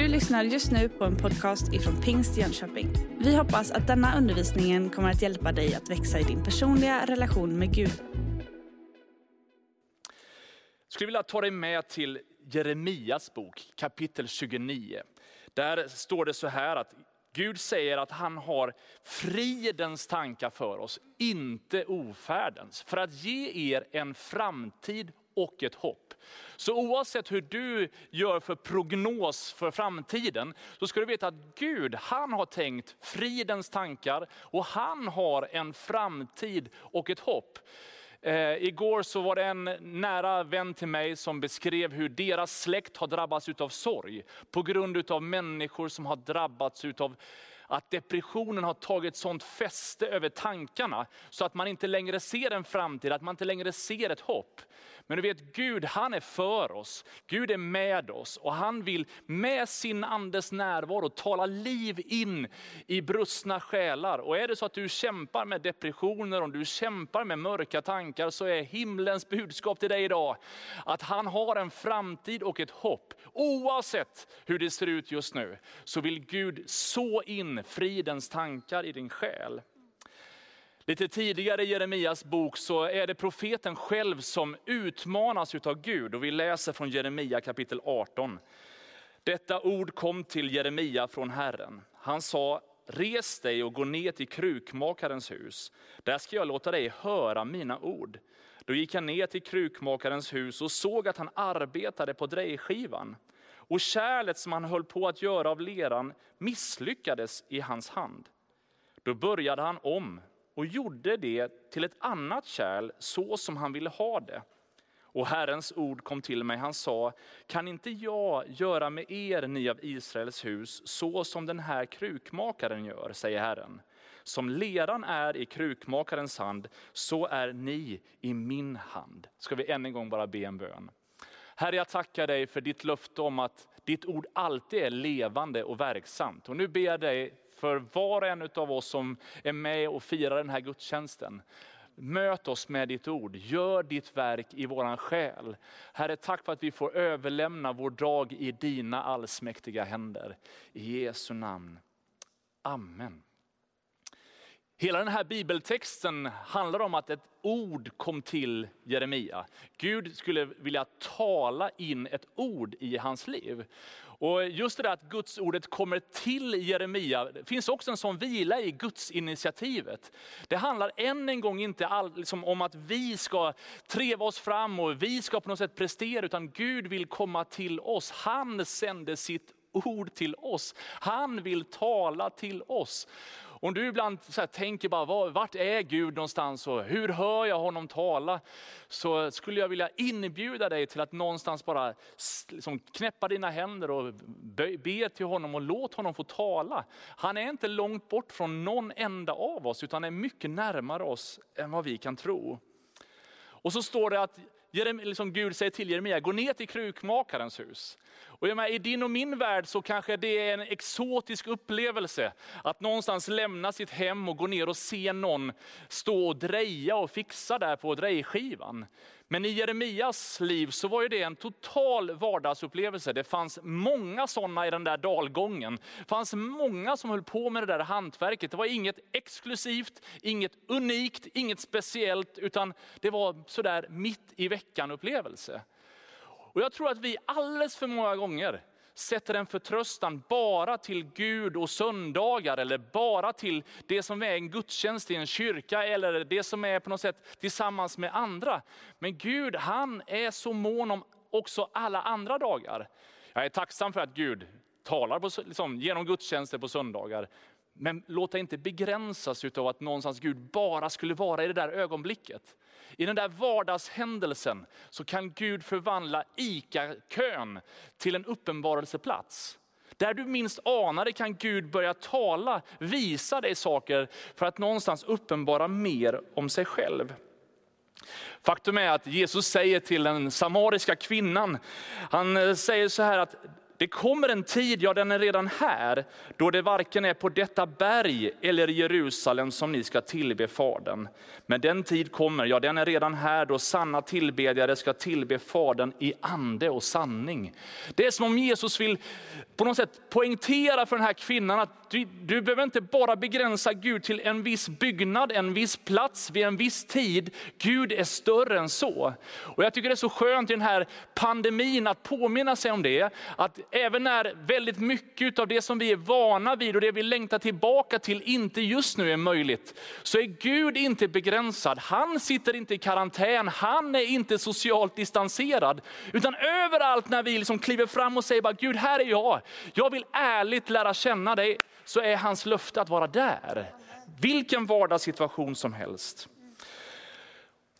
Du lyssnar just nu på en podcast ifrån Pingst Jönköping. Vi hoppas att denna undervisning kommer att hjälpa dig att växa i din personliga relation med Gud. Jag skulle vilja ta dig med till Jeremias bok kapitel 29. Där står det så här att Gud säger att han har fridens tankar för oss, inte ofärdens. För att ge er en framtid och ett hopp. Så oavsett hur du gör för prognos för framtiden, så ska du veta att Gud, han har tänkt fridens tankar och han har en framtid och ett hopp. Eh, igår så var det en nära vän till mig som beskrev hur deras släkt har drabbats av sorg. På grund av människor som har drabbats av att depressionen har tagit sånt fäste över tankarna så att man inte längre ser en framtid, att man inte längre ser ett hopp. Men du vet, Gud han är för oss. Gud är med oss och han vill med sin andes närvaro tala liv in i brustna själar. Och är det så att du kämpar med depressioner, om du kämpar med mörka tankar, så är himlens budskap till dig idag att han har en framtid och ett hopp. Oavsett hur det ser ut just nu, så vill Gud så in fridens tankar i din själ. Lite tidigare i Jeremias bok så är det profeten själv som utmanas av Gud. Och vi läser från Jeremia kapitel 18. Detta ord kom till Jeremia från Herren. Han sa, res dig och gå ner till krukmakarens hus. Där ska jag låta dig höra mina ord. Då gick han ner till krukmakarens hus och såg att han arbetade på drejskivan. Och kärlet som han höll på att göra av leran misslyckades i hans hand. Då började han om och gjorde det till ett annat kärl så som han ville ha det. Och Herrens ord kom till mig, han sa, kan inte jag göra med er, ni av Israels hus, så som den här krukmakaren gör, säger Herren. Som leran är i krukmakarens hand, så är ni i min hand. Ska vi än en gång bara be en bön. Herre, jag tackar dig för ditt löfte om att ditt ord alltid är levande och verksamt. Och nu ber jag dig för var och en av oss som är med och firar den här gudstjänsten. Möt oss med ditt ord, gör ditt verk i våran själ. Herre, tack för att vi får överlämna vår dag i dina allsmäktiga händer. I Jesu namn. Amen. Hela den här bibeltexten handlar om att ett ord kom till Jeremia. Gud skulle vilja tala in ett ord i hans liv. Och just det där att Guds ordet kommer till Jeremia, det finns också en sån vila i Guds initiativet. Det handlar än en gång inte all, liksom, om att vi ska treva oss fram och vi ska på något sätt prestera, utan Gud vill komma till oss. Han sände sitt ord till oss. Han vill tala till oss. Om du ibland så tänker bara, vart är Gud någonstans och hur hör jag honom tala? Så skulle jag vilja inbjuda dig till att någonstans bara liksom knäppa dina händer och be till honom och låt honom få tala. Han är inte långt bort från någon enda av oss, utan är mycket närmare oss än vad vi kan tro. Och så står det att liksom Gud säger till Jeremia, gå ner till krukmakarens hus. Och jag menar, I din och min värld så kanske det är en exotisk upplevelse att någonstans lämna sitt hem och gå ner och se någon stå och dreja och fixa där på drejskivan. Men i Jeremias liv så var ju det en total vardagsupplevelse. Det fanns många sådana i den där dalgången. Det fanns många som höll på med det där hantverket. Det var inget exklusivt, inget unikt, inget speciellt, utan det var sådär mitt i veckan upplevelse. Och jag tror att vi alldeles för många gånger sätter en förtröstan bara till Gud och söndagar eller bara till det som är en gudstjänst i en kyrka eller det som är på något sätt tillsammans med andra. Men Gud han är så mån om också alla andra dagar. Jag är tacksam för att Gud talar på, liksom, genom gudstjänster på söndagar. Men låt dig inte begränsas av att någonstans Gud bara skulle vara i det där ögonblicket. I den där vardagshändelsen så kan Gud förvandla ICA-kön till en uppenbarelseplats. Där du minst anar det kan Gud börja tala, visa dig saker för att någonstans uppenbara mer om sig själv. Faktum är att Jesus säger till den samariska kvinnan, han säger så här att det kommer en tid, ja den är redan här, då det varken är på detta berg eller i Jerusalem som ni ska tillbe Fadern. Men den tid kommer, ja den är redan här, då sanna tillbedjare ska tillbe Fadern i ande och sanning. Det är som om Jesus vill på något sätt poängtera för den här kvinnan att du, du behöver inte bara begränsa Gud till en viss byggnad, en viss plats vid en viss tid. Gud är större än så. Och jag tycker det är så skönt i den här pandemin att påminna sig om det. Att även när väldigt mycket av det som vi är vana vid och det vi längtar tillbaka till inte just nu är möjligt, så är Gud inte begränsad. Han sitter inte i karantän, han är inte socialt distanserad. Utan överallt när vi liksom kliver fram och säger bara, Gud här är jag, jag vill ärligt lära känna dig, så är hans löfte att vara där. Vilken vardagssituation som helst.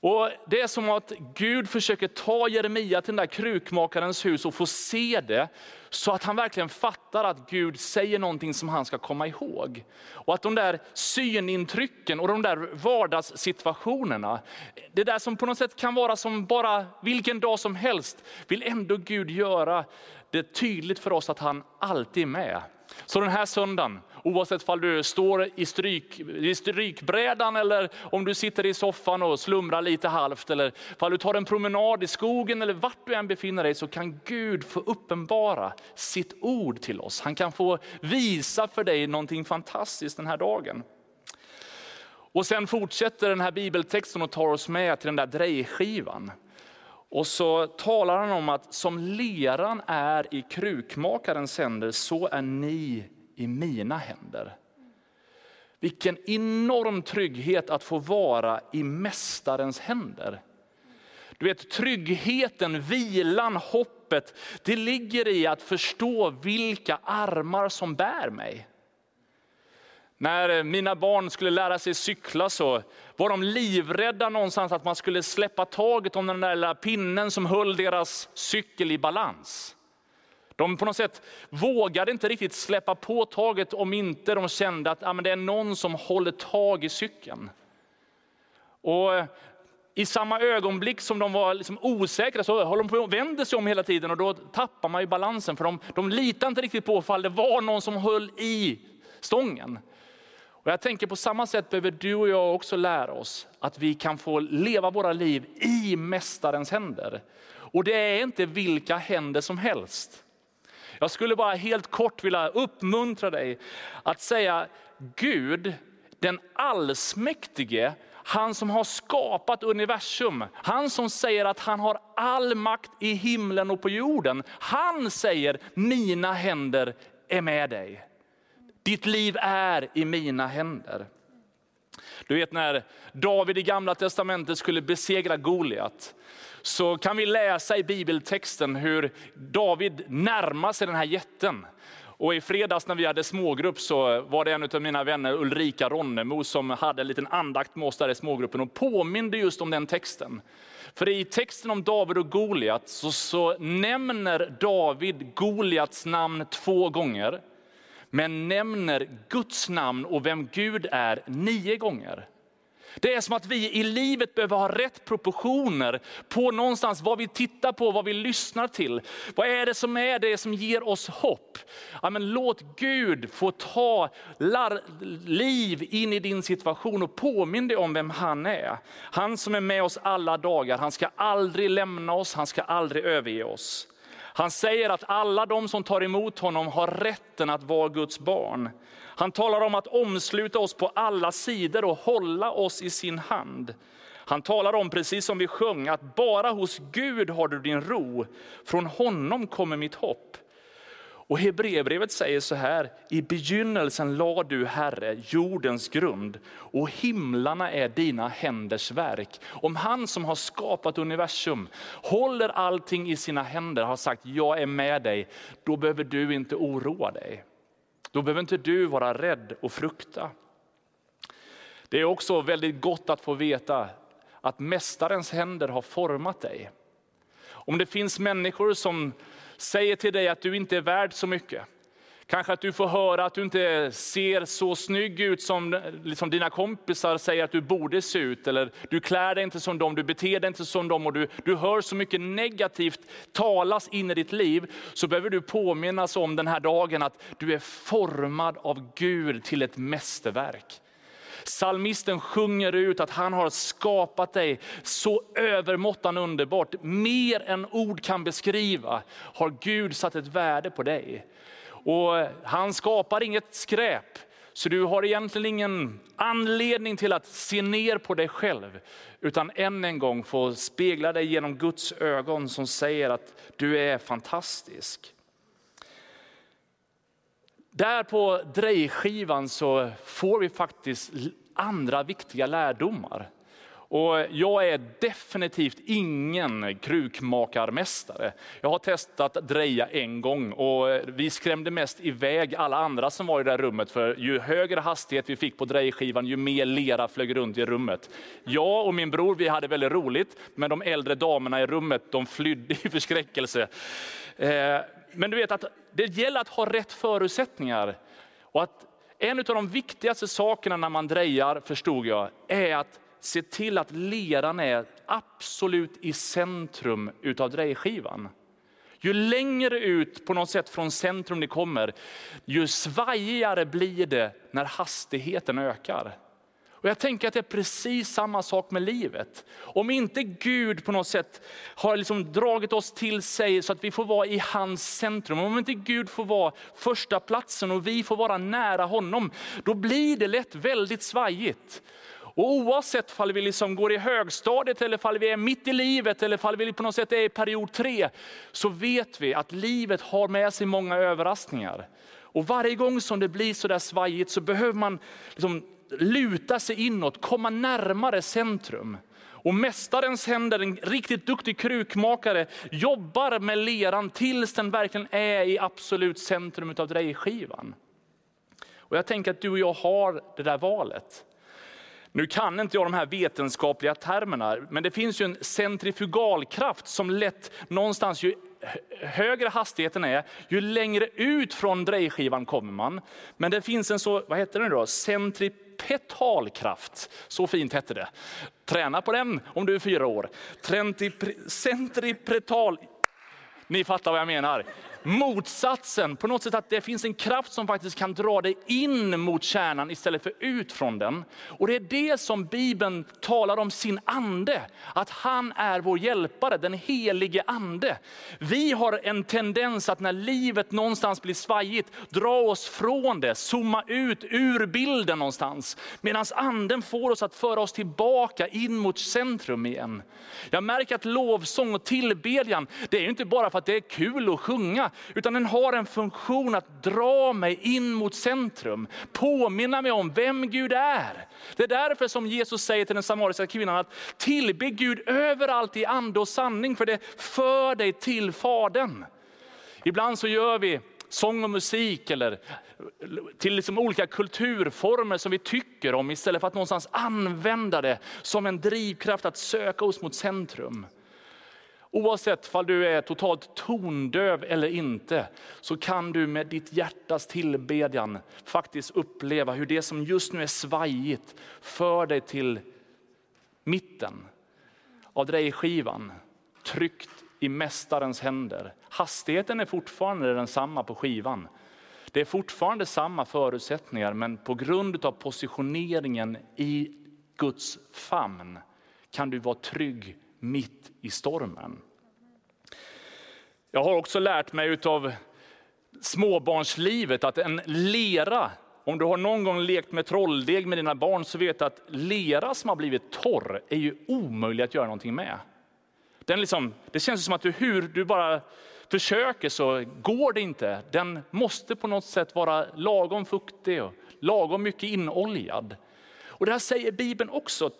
Och Det är som att Gud försöker ta Jeremia till den där krukmakarens hus och få se det, så att han verkligen fattar att Gud säger någonting som han ska komma ihåg. Och att de där synintrycken och de där vardagssituationerna, det där som på något sätt kan vara som bara vilken dag som helst, vill ändå Gud göra det tydligt för oss att han alltid är med. Så den här söndagen, oavsett om du står i, stryk, i strykbrädan eller om du sitter i soffan och slumrar lite halvt, eller om du tar en promenad i skogen eller vart du än befinner dig, så kan Gud få uppenbara sitt ord till oss. Han kan få visa för dig någonting fantastiskt den här dagen. Och sen fortsätter den här bibeltexten och tar oss med till den där drejskivan. Och så talar han om att som leran är i krukmakarens händer, så är ni i mina händer. Vilken enorm trygghet att få vara i mästarens händer. Du vet tryggheten, vilan, hoppet, det ligger i att förstå vilka armar som bär mig. När eh, mina barn skulle lära sig cykla så var de livrädda någonstans att man skulle släppa taget om den där lilla pinnen som höll deras cykel i balans. De på något sätt vågade inte riktigt släppa på taget om inte de kände att ja, men det är någon som håller tag i cykeln. Och eh, i samma ögonblick som de var liksom osäkra så håller de på och vänder sig om hela tiden och då tappar man ju balansen för de, de litar inte riktigt på ifall det var någon som höll i stången. Och jag tänker på samma sätt behöver du och jag också lära oss att vi kan få leva våra liv i mästarens händer. Och det är inte vilka händer som helst. Jag skulle bara helt kort vilja uppmuntra dig att säga Gud, den allsmäktige, han som har skapat universum, han som säger att han har all makt i himlen och på jorden. Han säger, mina händer är med dig. Ditt liv är i mina händer. Du vet när David i gamla testamentet skulle besegra Goliat, så kan vi läsa i bibeltexten hur David närmar sig den här jätten. Och I fredags när vi hade smågrupp så var det en av mina vänner, Ulrika Ronnemo, som hade en liten andakt med oss där i smågruppen och påminde just om den texten. För i texten om David och Goliat så, så nämner David Goliats namn två gånger men nämner Guds namn och vem Gud är nio gånger. Det är som att vi i livet behöver ha rätt proportioner på någonstans vad vi tittar på, vad vi lyssnar till. Vad är det som är det som ger oss hopp? Ja, men låt Gud få ta liv in i din situation och påminn dig om vem han är. Han som är med oss alla dagar, han ska aldrig lämna oss, han ska aldrig överge oss. Han säger att alla de som tar emot honom har rätten att vara Guds barn. Han talar om att omsluta oss på alla sidor och hålla oss i sin hand. Han talar om, precis som vi sjöng, att bara hos Gud har du din ro. Från honom kommer mitt hopp. Och Hebreerbrevet säger så här, i begynnelsen la du Herre jordens grund och himlarna är dina händers verk. Om han som har skapat universum håller allting i sina händer, har sagt jag är med dig, då behöver du inte oroa dig. Då behöver inte du vara rädd och frukta. Det är också väldigt gott att få veta att mästarens händer har format dig. Om det finns människor som säger till dig att du inte är värd så mycket. Kanske att du får höra att du inte ser så snygg ut som liksom dina kompisar säger att du borde se ut. Eller du klär dig inte som dem, du beter dig inte som dem och du, du hör så mycket negativt talas in i ditt liv. Så behöver du påminnas om den här dagen att du är formad av Gud till ett mästerverk. Salmisten sjunger ut att han har skapat dig så övermåttan underbart. Mer än ord kan beskriva har Gud satt ett värde på dig. Och han skapar inget skräp. Så du har egentligen ingen anledning till att se ner på dig själv. Utan än en gång få spegla dig genom Guds ögon som säger att du är fantastisk. Där på drejskivan så får vi faktiskt andra viktiga lärdomar. Och jag är definitivt ingen krukmakarmästare. Jag har testat dreja en gång och eh, vi skrämde mest iväg alla andra som var i det rummet. För ju högre hastighet vi fick på drejskivan, ju mer lera flög runt i rummet. Jag och min bror vi hade väldigt roligt, men de äldre damerna i rummet de flydde i förskräckelse. Eh, men du vet att det gäller att ha rätt förutsättningar. Och att en av de viktigaste sakerna när man drejar, förstod jag, är att se till att leran är absolut i centrum utav drejskivan. Ju längre ut på något sätt från centrum ni kommer, ju svajigare blir det när hastigheten ökar. Och jag tänker att det är precis samma sak med livet. Om inte Gud på något sätt har liksom dragit oss till sig så att vi får vara i hans centrum. Om inte Gud får vara första platsen och vi får vara nära honom, då blir det lätt väldigt svajigt. Och oavsett om vi liksom går i högstadiet, eller om vi är mitt i livet, eller om vi på något sätt är i period tre, så vet vi att livet har med sig många överraskningar. Och varje gång som det blir så där svajigt så behöver man liksom luta sig inåt, komma närmare centrum. Och mästarens händer, en riktigt duktig krukmakare, jobbar med leran tills den verkligen är i absolut centrum av drejskivan. Och jag tänker att du och jag har det där valet. Nu kan inte jag de här vetenskapliga termerna, men det finns ju en centrifugalkraft som lätt någonstans, ju högre hastigheten är, ju längre ut från drejskivan kommer man. Men det finns en så, vad heter den då, Petalkraft. så fint hette det. Träna på den om du är fyra år. Centripetal, ni fattar vad jag menar motsatsen. På något sätt att det finns en kraft som faktiskt kan dra dig in mot kärnan istället för ut från den. Och det är det som Bibeln talar om sin ande. Att han är vår hjälpare, den helige ande. Vi har en tendens att när livet någonstans blir svajigt, dra oss från det, zooma ut ur bilden någonstans. Medan anden får oss att föra oss tillbaka in mot centrum igen. Jag märker att lovsång och tillbedjan, det är inte bara för att det är kul att sjunga, utan den har en funktion att dra mig in mot centrum. Påminna mig om vem Gud är. Det är därför som Jesus säger till den samariska kvinnan att tillbe Gud överallt i ande och sanning, för det för dig till Fadern. Ibland så gör vi sång och musik eller till liksom olika kulturformer som vi tycker om istället för att någonstans använda det som en drivkraft att söka oss mot centrum. Oavsett om du är totalt tondöv eller inte, så kan du med ditt hjärtas tillbedjan faktiskt uppleva hur det som just nu är svajigt för dig till mitten av drejskivan, tryckt i mästarens händer. Hastigheten är fortfarande densamma på skivan. Det är fortfarande samma förutsättningar, men på grund av positioneringen i Guds famn kan du vara trygg mitt i stormen. Jag har också lärt mig av småbarnslivet att en lera, om du har någon gång lekt med trolldeg med dina barn så vet du att lera som har blivit torr är ju omöjlig att göra någonting med. Den liksom, det känns som att du, hur du bara försöker så går det inte. Den måste på något sätt vara lagom fuktig och lagom mycket inoljad. Och det här säger Bibeln också.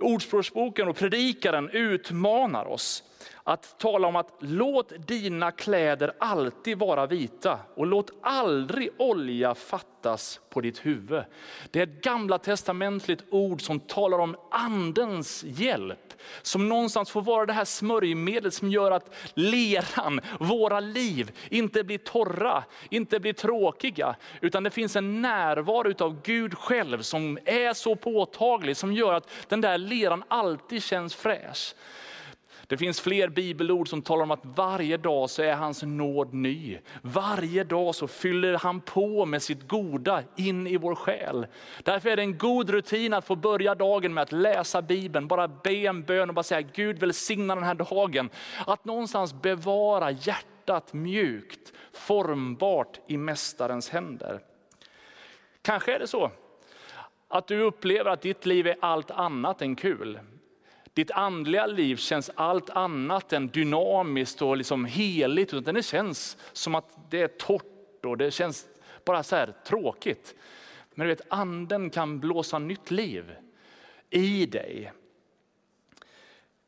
Ordspråksboken och predikaren utmanar oss. Att tala om att låt dina kläder alltid vara vita och låt aldrig olja fattas på ditt huvud. Det är ett gamla testamentligt ord som talar om andens hjälp. Som någonstans får vara det här smörjmedlet som gör att leran, våra liv, inte blir torra, inte blir tråkiga. Utan det finns en närvaro av Gud själv som är så påtaglig, som gör att den där leran alltid känns fräsch. Det finns fler bibelord som talar om att varje dag så är hans nåd ny. Varje dag så fyller han på med sitt goda in i vår själ. Därför är det en god rutin att få börja dagen med att läsa Bibeln, bara be en bön och bara säga Gud välsigna den här dagen. Att någonstans bevara hjärtat mjukt, formbart i Mästarens händer. Kanske är det så att du upplever att ditt liv är allt annat än kul. Ditt andliga liv känns allt annat än dynamiskt och liksom heligt. Utan det känns som att det är torrt och det känns bara så här tråkigt. Men du vet, anden kan blåsa nytt liv i dig.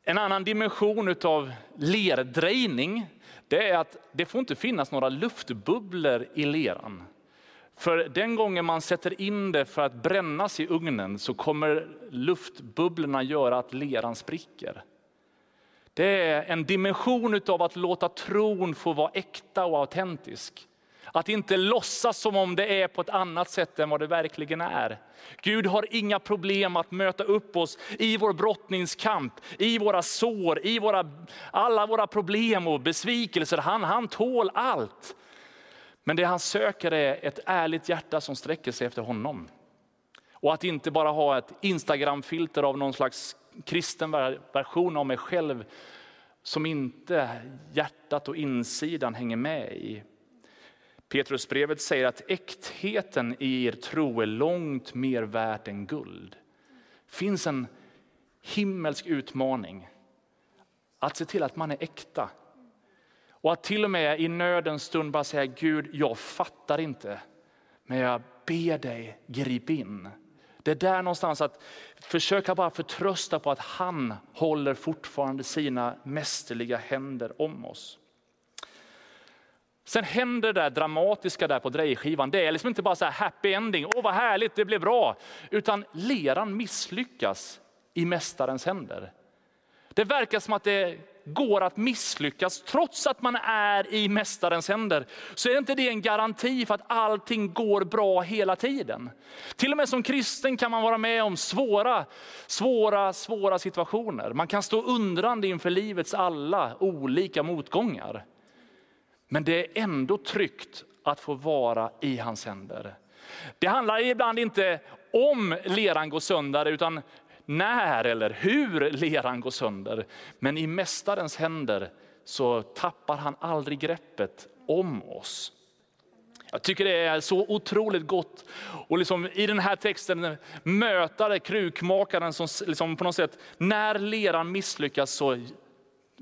En annan dimension av lerdrejning det är att det får inte finnas några luftbubblor i leran. För den gången man sätter in det för att brännas i ugnen så kommer luftbubblorna göra att leran spricker. Det är en dimension av att låta tron få vara äkta och autentisk. Att inte låtsas som om det är på ett annat sätt än vad det verkligen är. Gud har inga problem att möta upp oss i vår brottningskamp, i våra sår, i våra, alla våra problem och besvikelser. Han, han tål allt. Men det han söker är ett ärligt hjärta som sträcker sig efter honom. Och att inte bara ha ett Instagram-filter av någon slags kristen version av mig själv som inte hjärtat och insidan hänger med i. Petrusbrevet säger att äktheten i er tro är långt mer värt än guld. Det finns en himmelsk utmaning att se till att man är äkta. Och att till och med i nödens stund bara säga Gud, jag fattar inte, men jag ber dig, grip in. Det är där någonstans att försöka bara förtrösta på att han håller fortfarande sina mästerliga händer om oss. Sen händer det där dramatiska där på drejskivan. Det är liksom inte bara så happy ending, åh vad härligt, det blev bra. Utan leran misslyckas i mästarens händer. Det verkar som att det går att misslyckas trots att man är i mästarens händer. Så är inte det en garanti för att allting går bra hela tiden. Till och med som kristen kan man vara med om svåra, svåra, svåra situationer. Man kan stå undrande inför livets alla olika motgångar. Men det är ändå tryggt att få vara i hans händer. Det handlar ibland inte om leran går sönder, utan när eller hur leran går sönder. Men i mästarens händer så tappar han aldrig greppet om oss. Jag tycker det är så otroligt gott att liksom i den här texten möta det krukmakaren som liksom på något sätt, när leran misslyckas så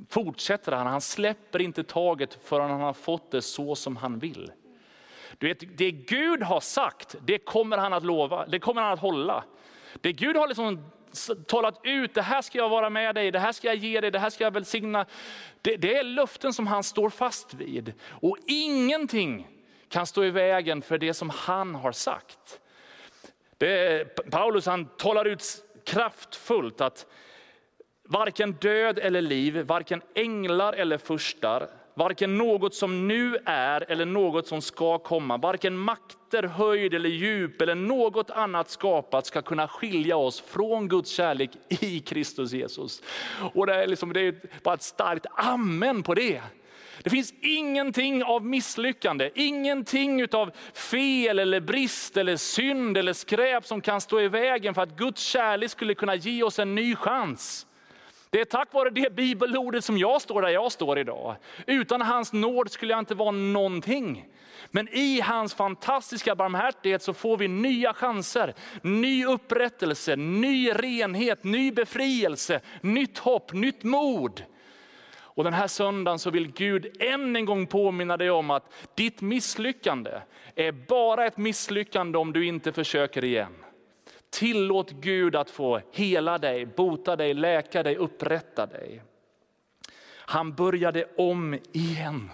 fortsätter han. Han släpper inte taget förrän han har fått det så som han vill. Du vet, det Gud har sagt, det kommer han att lova, det kommer han att hålla. Det Gud har liksom talat ut, det här ska jag vara med dig, det här ska jag ge dig, det här ska jag välsigna. Det, det är löften som han står fast vid. Och ingenting kan stå i vägen för det som han har sagt. Det, Paulus han talar ut kraftfullt att varken död eller liv, varken änglar eller furstar, varken något som nu är eller något som ska komma, varken makter, höjd eller djup eller något annat skapat ska kunna skilja oss från Guds kärlek i Kristus Jesus. Och det är, liksom, det är bara ett starkt amen på det. Det finns ingenting av misslyckande, ingenting av fel eller brist eller synd eller skräp som kan stå i vägen för att Guds kärlek skulle kunna ge oss en ny chans. Det är tack vare det bibelordet som jag står där jag står idag. Utan hans nåd skulle jag inte vara någonting. Men i hans fantastiska barmhärtighet så får vi nya chanser, ny upprättelse, ny renhet, ny befrielse, nytt hopp, nytt mod. Och den här söndagen så vill Gud än en gång påminna dig om att ditt misslyckande är bara ett misslyckande om du inte försöker igen. Tillåt Gud att få hela dig, bota dig, läka dig, upprätta dig. Han började om igen.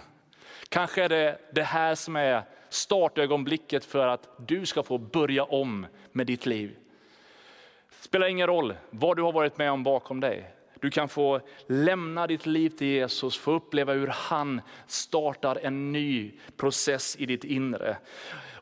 Kanske är det det här som är startögonblicket för att du ska få börja om med ditt liv. Det spelar ingen roll vad du har varit med om bakom dig. Du kan få lämna ditt liv till Jesus, få uppleva hur han startar en ny process i ditt inre.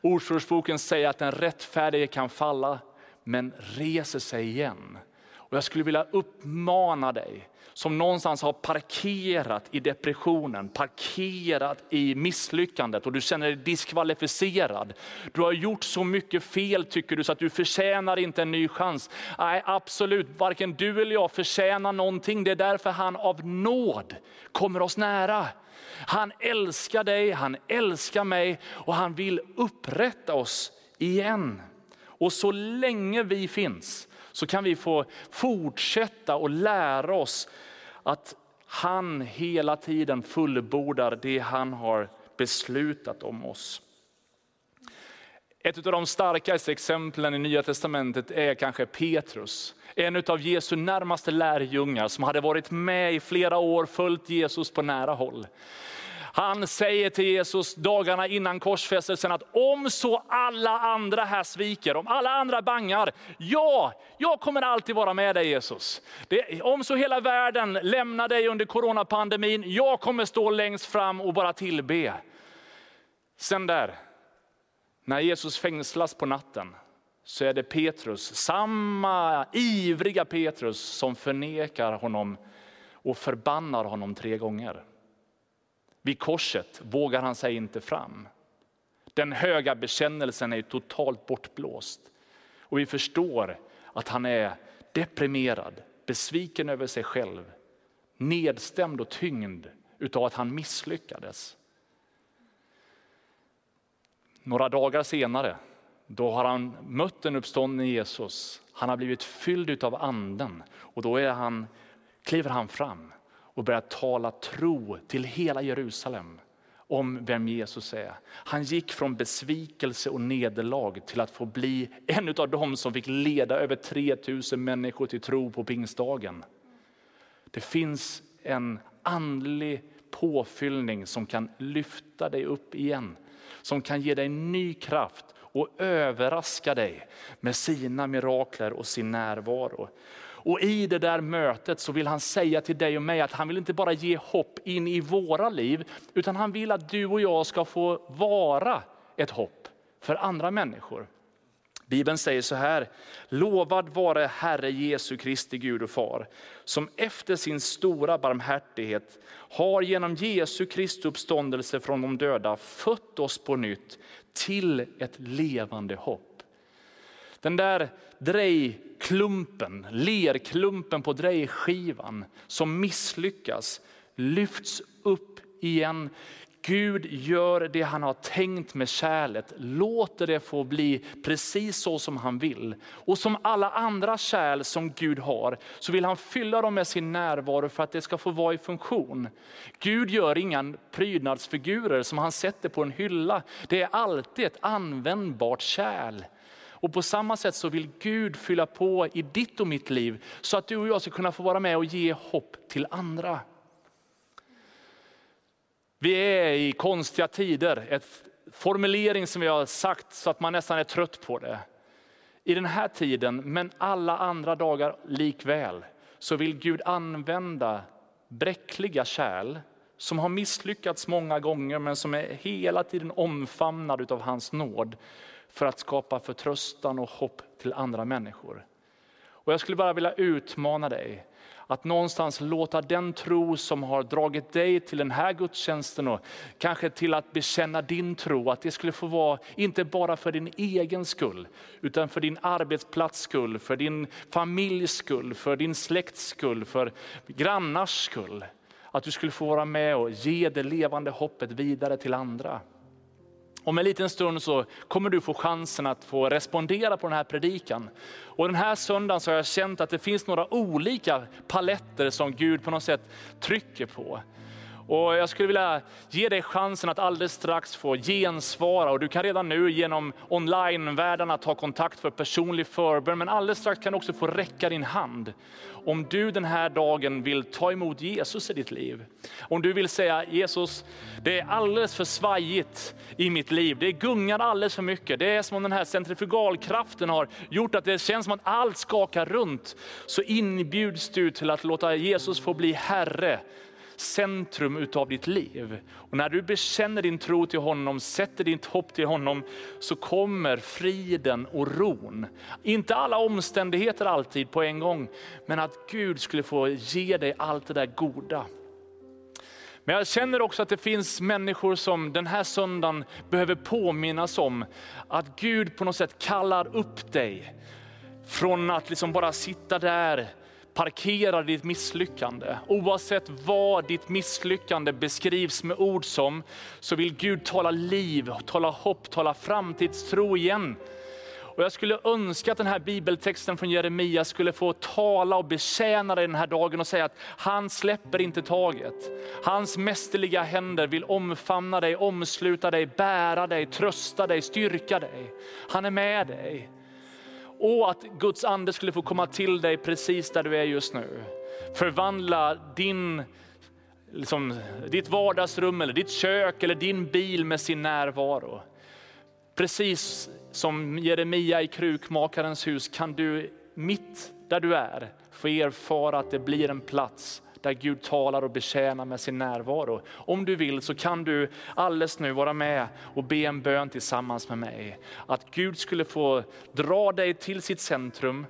Ordspråksboken säger att den rättfärdige kan falla, men reser sig igen. Och jag skulle vilja uppmana dig som någonstans har parkerat i depressionen, parkerat i misslyckandet och du känner dig diskvalificerad. Du har gjort så mycket fel tycker du så att du förtjänar inte en ny chans. Nej absolut, varken du eller jag förtjänar någonting. Det är därför han av nåd kommer oss nära. Han älskar dig, han älskar mig och han vill upprätta oss igen. Och så länge vi finns så kan vi få fortsätta och lära oss att han hela tiden fullbordar det han har beslutat om oss. Ett av de starkaste exemplen i Nya Testamentet är kanske Petrus. En av Jesu närmaste lärjungar som hade varit med i flera år, följt Jesus på nära håll. Han säger till Jesus dagarna innan korsfästelsen att om så alla andra här sviker, om alla andra bangar, ja, jag kommer alltid vara med dig Jesus. Det, om så hela världen lämnar dig under coronapandemin, jag kommer stå längst fram och bara tillbe. Sen där, när Jesus fängslas på natten, så är det Petrus, samma ivriga Petrus som förnekar honom och förbannar honom tre gånger. Vid korset vågar han sig inte fram. Den höga bekännelsen är totalt bortblåst. Och vi förstår att han är deprimerad, besviken över sig själv, nedstämd och tyngd utav att han misslyckades. Några dagar senare då har han mött den uppståndne Jesus. Han har blivit fylld av anden och då är han, kliver han fram och började tala tro till hela Jerusalem om vem Jesus är. Han gick från besvikelse och nederlag till att få bli en av dem som fick leda över 3000 människor till tro på pingstdagen. Det finns en andlig påfyllning som kan lyfta dig upp igen. Som kan ge dig ny kraft och överraska dig med sina mirakler och sin närvaro. Och i det där mötet så vill han säga till dig och mig att han vill inte bara ge hopp in i våra liv, utan han vill att du och jag ska få vara ett hopp för andra människor. Bibeln säger så här, lovad vare Herre Jesu Kristi Gud och Far, som efter sin stora barmhärtighet har genom Jesu Kristi uppståndelse från de döda fött oss på nytt till ett levande hopp. Den där drej Klumpen, lerklumpen på drejskivan som misslyckas lyfts upp igen. Gud gör det han har tänkt med kärlet, låter det få bli precis så som han vill. Och som alla andra kärl som Gud har så vill han fylla dem med sin närvaro för att det ska få vara i funktion. Gud gör inga prydnadsfigurer som han sätter på en hylla. Det är alltid ett användbart kärl. Och på samma sätt så vill Gud fylla på i ditt och mitt liv så att du och jag ska kunna få vara med och ge hopp till andra. Vi är i konstiga tider, ett formulering som vi har sagt så att man nästan är trött på det. I den här tiden, men alla andra dagar likväl, så vill Gud använda bräckliga kärl som har misslyckats många gånger men som är hela tiden omfamnade av hans nåd för att skapa förtröstan och hopp till andra människor. Och jag skulle bara vilja utmana dig att någonstans låta den tro som har dragit dig till den här gudstjänsten och kanske till att bekänna din tro, att det skulle få vara inte bara för din egen skull, utan för din arbetsplats skull, för din familjs skull, för din släkts skull, för grannars skull. Att du skulle få vara med och ge det levande hoppet vidare till andra. Om en liten stund så kommer du få chansen att få respondera på den här predikan. Och den här söndagen så har jag känt att det finns några olika paletter som Gud på något sätt trycker på. Och jag skulle vilja ge dig chansen att alldeles strax få gensvara. Och du kan redan nu genom online-världarna ta kontakt för personlig förbön. Men alldeles strax kan du också få räcka din hand. Om du den här dagen vill ta emot Jesus i ditt liv. Om du vill säga Jesus, det är alldeles för svajigt i mitt liv. Det gungar alldeles för mycket. Det är som om den här centrifugalkraften har gjort att det känns som att allt skakar runt. Så inbjuds du till att låta Jesus få bli Herre centrum utav ditt liv. Och när du bekänner din tro till honom, sätter ditt hopp till honom, så kommer friden och ron. Inte alla omständigheter alltid på en gång, men att Gud skulle få ge dig allt det där goda. Men jag känner också att det finns människor som den här söndagen behöver påminnas om att Gud på något sätt kallar upp dig från att liksom bara sitta där parkerar ditt misslyckande. Oavsett vad ditt misslyckande beskrivs med ord som, så vill Gud tala liv, tala hopp, tala framtidstro igen. Och jag skulle önska att den här bibeltexten från Jeremia skulle få tala och betjäna dig den här dagen och säga att han släpper inte taget. Hans mästerliga händer vill omfamna dig, omsluta dig, bära dig, trösta dig, styrka dig. Han är med dig. Och att Guds ande skulle få komma till dig precis där du är just nu. Förvandla din, liksom, ditt vardagsrum, eller ditt kök eller din bil med sin närvaro. Precis som Jeremia i krukmakarens hus kan du mitt där du är få erfara att det blir en plats där Gud talar och betjänar med sin närvaro. Om du vill så kan du alldeles nu vara med och be en bön tillsammans med mig. Att Gud skulle få dra dig till sitt centrum.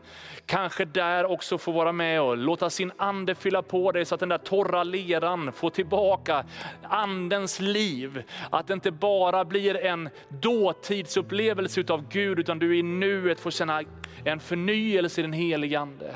Kanske där också få vara med och låta sin ande fylla på dig så att den där torra leran får tillbaka andens liv. Att det inte bara blir en dåtidsupplevelse av Gud utan du i nuet får känna en förnyelse i den helige ande.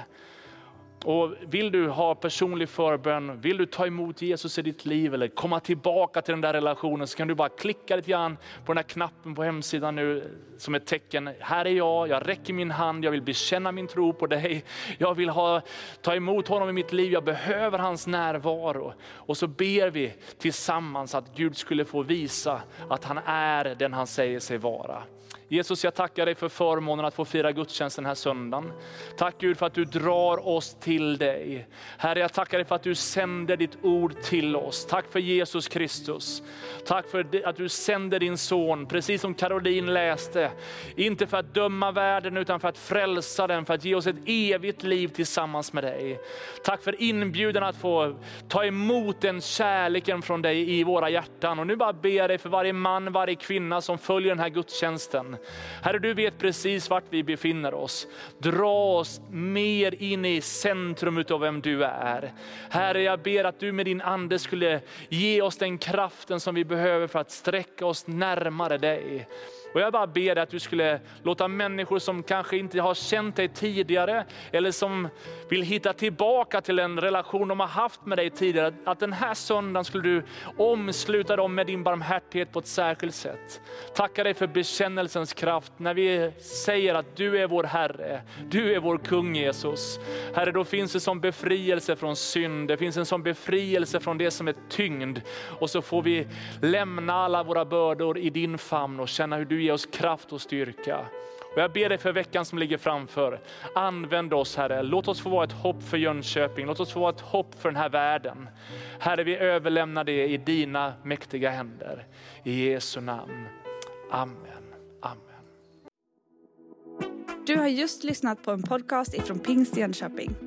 Och vill du ha personlig förbön, vill du ta emot Jesus i ditt liv eller komma tillbaka till den där relationen så kan du bara klicka lite grann på den här knappen på hemsidan nu som ett tecken. Här är jag, jag räcker min hand, jag vill bekänna min tro på dig. Jag vill ha, ta emot honom i mitt liv, jag behöver hans närvaro. Och så ber vi tillsammans att Gud skulle få visa att han är den han säger sig vara. Jesus, jag tackar dig för förmånen att få fira gudstjänst den här söndagen. Tack Gud för att du drar oss till dig. Herre, jag tackar dig för att du sänder ditt ord till oss. Tack för Jesus Kristus. Tack för att du sänder din son, precis som Caroline läste. Inte för att döma världen utan för att frälsa den, för att ge oss ett evigt liv tillsammans med dig. Tack för inbjudan att få ta emot den kärleken från dig i våra hjärtan. Och nu bara ber jag dig för varje man, varje kvinna som följer den här gudstjänsten. Herre, du vet precis vart vi befinner oss. Dra oss mer in i centrum av vem du är. Herre, jag ber att du med din ande skulle ge oss den kraften som vi behöver för att sträcka oss närmare dig. Och jag bara ber dig att du skulle låta människor som kanske inte har känt dig tidigare, eller som vill hitta tillbaka till en relation de har haft med dig tidigare, att den här söndagen skulle du omsluta dem med din barmhärtighet på ett särskilt sätt. Tacka dig för bekännelsens kraft när vi säger att du är vår Herre, du är vår kung Jesus. Herre, då finns det som befrielse från synd, det finns en som befrielse från det som är tyngd. Och så får vi lämna alla våra bördor i din famn och känna hur du ge oss kraft och styrka. Och jag ber dig för veckan som ligger framför. Använd oss Herre, låt oss få vara ett hopp för Jönköping, låt oss få vara ett hopp för den här världen. Herre, vi överlämnar det i dina mäktiga händer. I Jesu namn. Amen. Amen. Du har just lyssnat på en podcast ifrån Pingst Jönköping.